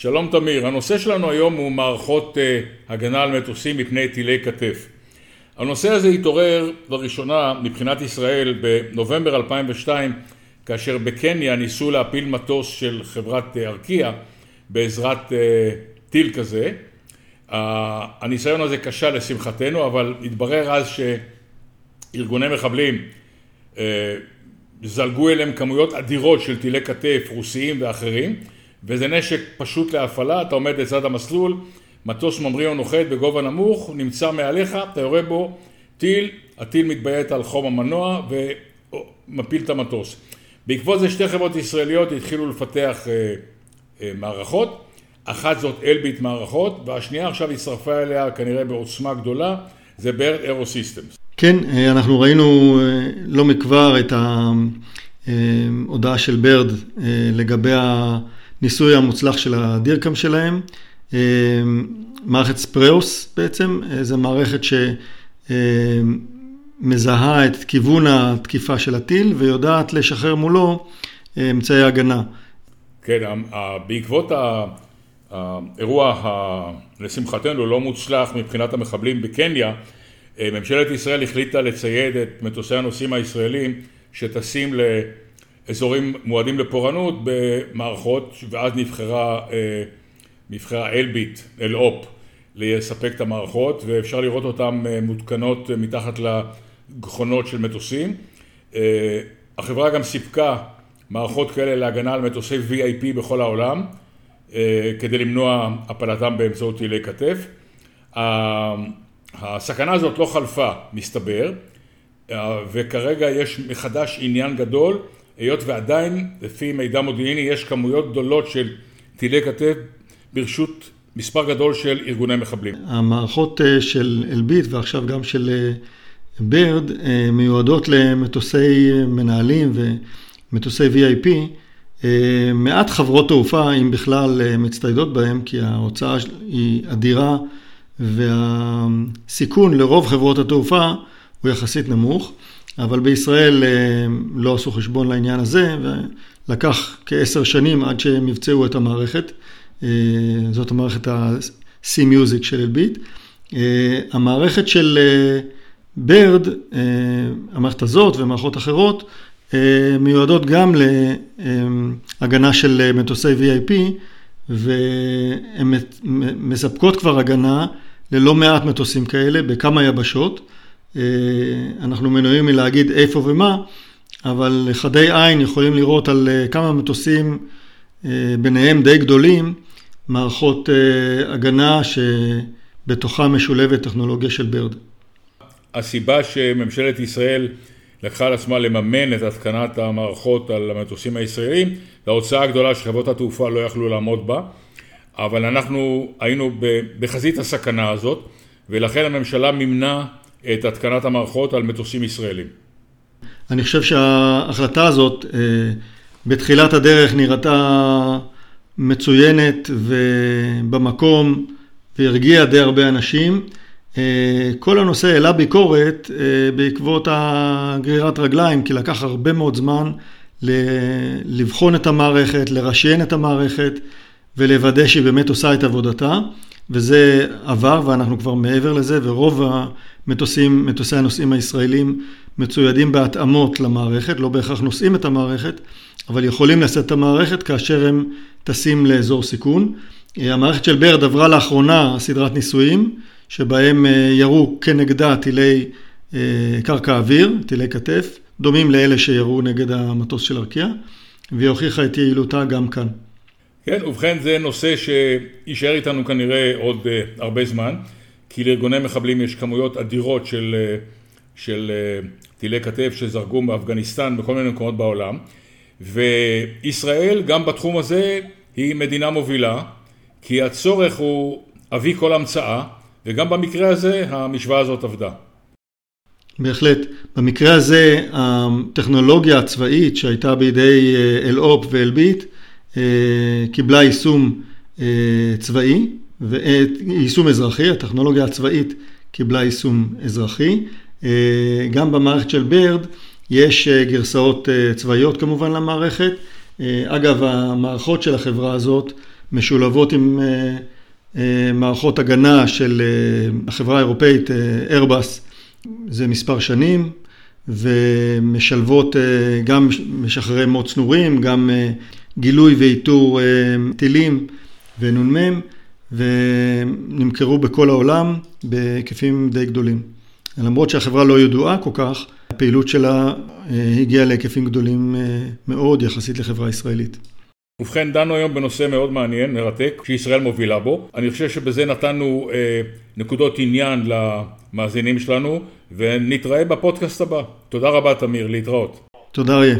שלום תמיר, הנושא שלנו היום הוא מערכות uh, הגנה על מטוסים מפני טילי כתף. הנושא הזה התעורר לראשונה מבחינת ישראל בנובמבר 2002 כאשר בקניה ניסו להפיל מטוס של חברת ארקיע בעזרת uh, טיל כזה. Uh, הניסיון הזה כשל לשמחתנו אבל התברר אז שארגוני מחבלים זלגו אליהם כמויות אדירות של טילי כתף רוסיים ואחרים וזה נשק פשוט להפעלה, אתה עומד לצד המסלול, מטוס ממריא או נוחת בגובה נמוך, נמצא מעליך, אתה יורה בו טיל, הטיל מתביית על חום המנוע ומפיל את המטוס. בעקבות זה שתי חברות ישראליות התחילו לפתח אה, אה, מערכות, אחת זאת אלביט מערכות והשנייה עכשיו הצטרפה אליה כנראה בעוצמה גדולה, זה BIRD Aerosystems. כן, אה, אנחנו ראינו אה, לא מכבר את ההודעה אה, של ברד לגבי הניסוי המוצלח של הדירקאם שלהם. מערכת ספראוס בעצם, זו מערכת שמזהה את כיוון התקיפה של הטיל ויודעת לשחרר מולו אמצעי הגנה. כן, בעקבות האירוע, לשמחתנו, לא מוצלח מבחינת המחבלים בקניה, ממשלת ישראל החליטה לצייד את מטוסי הנוסעים הישראלים שטסים לאזורים מועדים לפורענות במערכות ואז נבחרה, אה, נבחרה אלביט, אל-אופ, לספק את המערכות ואפשר לראות אותן אה, מותקנות מתחת לגחונות של מטוסים. אה, החברה גם סיפקה מערכות כאלה להגנה על מטוסי VIP בכל העולם כדי למנוע הפלתם באמצעות טילי כתף. הסכנה הזאת לא חלפה, מסתבר, וכרגע יש מחדש עניין גדול, היות ועדיין, לפי מידע מודיעיני, יש כמויות גדולות של טילי כתף ברשות מספר גדול של ארגוני מחבלים. המערכות אה, של אלביט ועכשיו גם של אה, ברד אה, מיועדות למטוסי מנהלים ומטוסי VIP. מעט חברות תעופה, אם בכלל, מצטיידות בהם, כי ההוצאה היא אדירה. והסיכון לרוב חברות התעופה הוא יחסית נמוך, אבל בישראל אה, לא עשו חשבון לעניין הזה, ולקח כעשר שנים עד שהם יבצעו את המערכת, אה, זאת המערכת ה-C-Music של אלביט. אה, המערכת של ברד, המערכת הזאת ומערכות אחרות, מיועדות גם להגנה של מטוסי VIP, והן מספקות כבר הגנה ללא מעט מטוסים כאלה בכמה יבשות. אה, אנחנו מנועים מלהגיד איפה ומה, אבל חדי עין יכולים לראות על אה, כמה מטוסים, אה, ביניהם די גדולים, מערכות הגנה שבתוכה משולבת טכנולוגיה של ברד. הסיבה שממשלת ישראל לקחה על עצמה לממן את התקנת המערכות על המטוסים הישראלים, זה ההוצאה הגדולה שחברות התעופה לא יכלו לעמוד בה. אבל אנחנו היינו בחזית הסכנה הזאת, ולכן הממשלה מימנה את התקנת המערכות על מטוסים ישראלים. אני חושב שההחלטה הזאת אה, בתחילת הדרך נראתה מצוינת ובמקום והרגיעה די הרבה אנשים. אה, כל הנושא העלה ביקורת אה, בעקבות הגרירת רגליים, כי לקח הרבה מאוד זמן לבחון את המערכת, לרשיין את המערכת. ולוודא שהיא באמת עושה את עבודתה, וזה עבר ואנחנו כבר מעבר לזה, ורוב המטוסים, מטוסי הנוסעים הישראלים מצוידים בהתאמות למערכת, לא בהכרח נוסעים את המערכת, אבל יכולים לשאת את המערכת כאשר הם טסים לאזור סיכון. המערכת של ברד עברה לאחרונה סדרת ניסויים, שבהם אה, ירו כנגדה טילי אה, קרקע אוויר, טילי כתף, דומים לאלה שירו נגד המטוס של ארקיע, והיא הוכיחה את יעילותה גם כאן. כן, ובכן זה נושא שיישאר איתנו כנראה עוד הרבה זמן, כי לארגוני מחבלים יש כמויות אדירות של, uh, של uh, טילי כתף שזרגו מאפגניסטן בכל מיני מקומות בעולם, וישראל גם בתחום הזה היא מדינה מובילה, כי הצורך הוא אבי כל המצאה, וגם במקרה הזה המשוואה הזאת עבדה. בהחלט. במקרה הזה הטכנולוגיה הצבאית שהייתה בידי אלאופ ואלביט אה, קיבלה יישום אה, צבאי, יישום אזרחי, הטכנולוגיה הצבאית קיבלה יישום אזרחי. אה, גם במערכת של ברד יש גרסאות צבאיות כמובן למערכת. אגב, המערכות של החברה הזאת משולבות עם מערכות הגנה של החברה האירופאית, איירבס, זה מספר שנים, ומשלבות גם משחררי מוט צנורים, גם גילוי ואיתור טילים ונ"מ, ונמכרו בכל העולם בהיקפים די גדולים. למרות שהחברה לא ידועה כל כך, הפעילות שלה הגיעה להיקפים גדולים מאוד יחסית לחברה ישראלית. ובכן, דנו היום בנושא מאוד מעניין, מרתק, שישראל מובילה בו. אני חושב שבזה נתנו אה, נקודות עניין למאזינים שלנו, ונתראה בפודקאסט הבא. תודה רבה, תמיר, להתראות. תודה, אריה.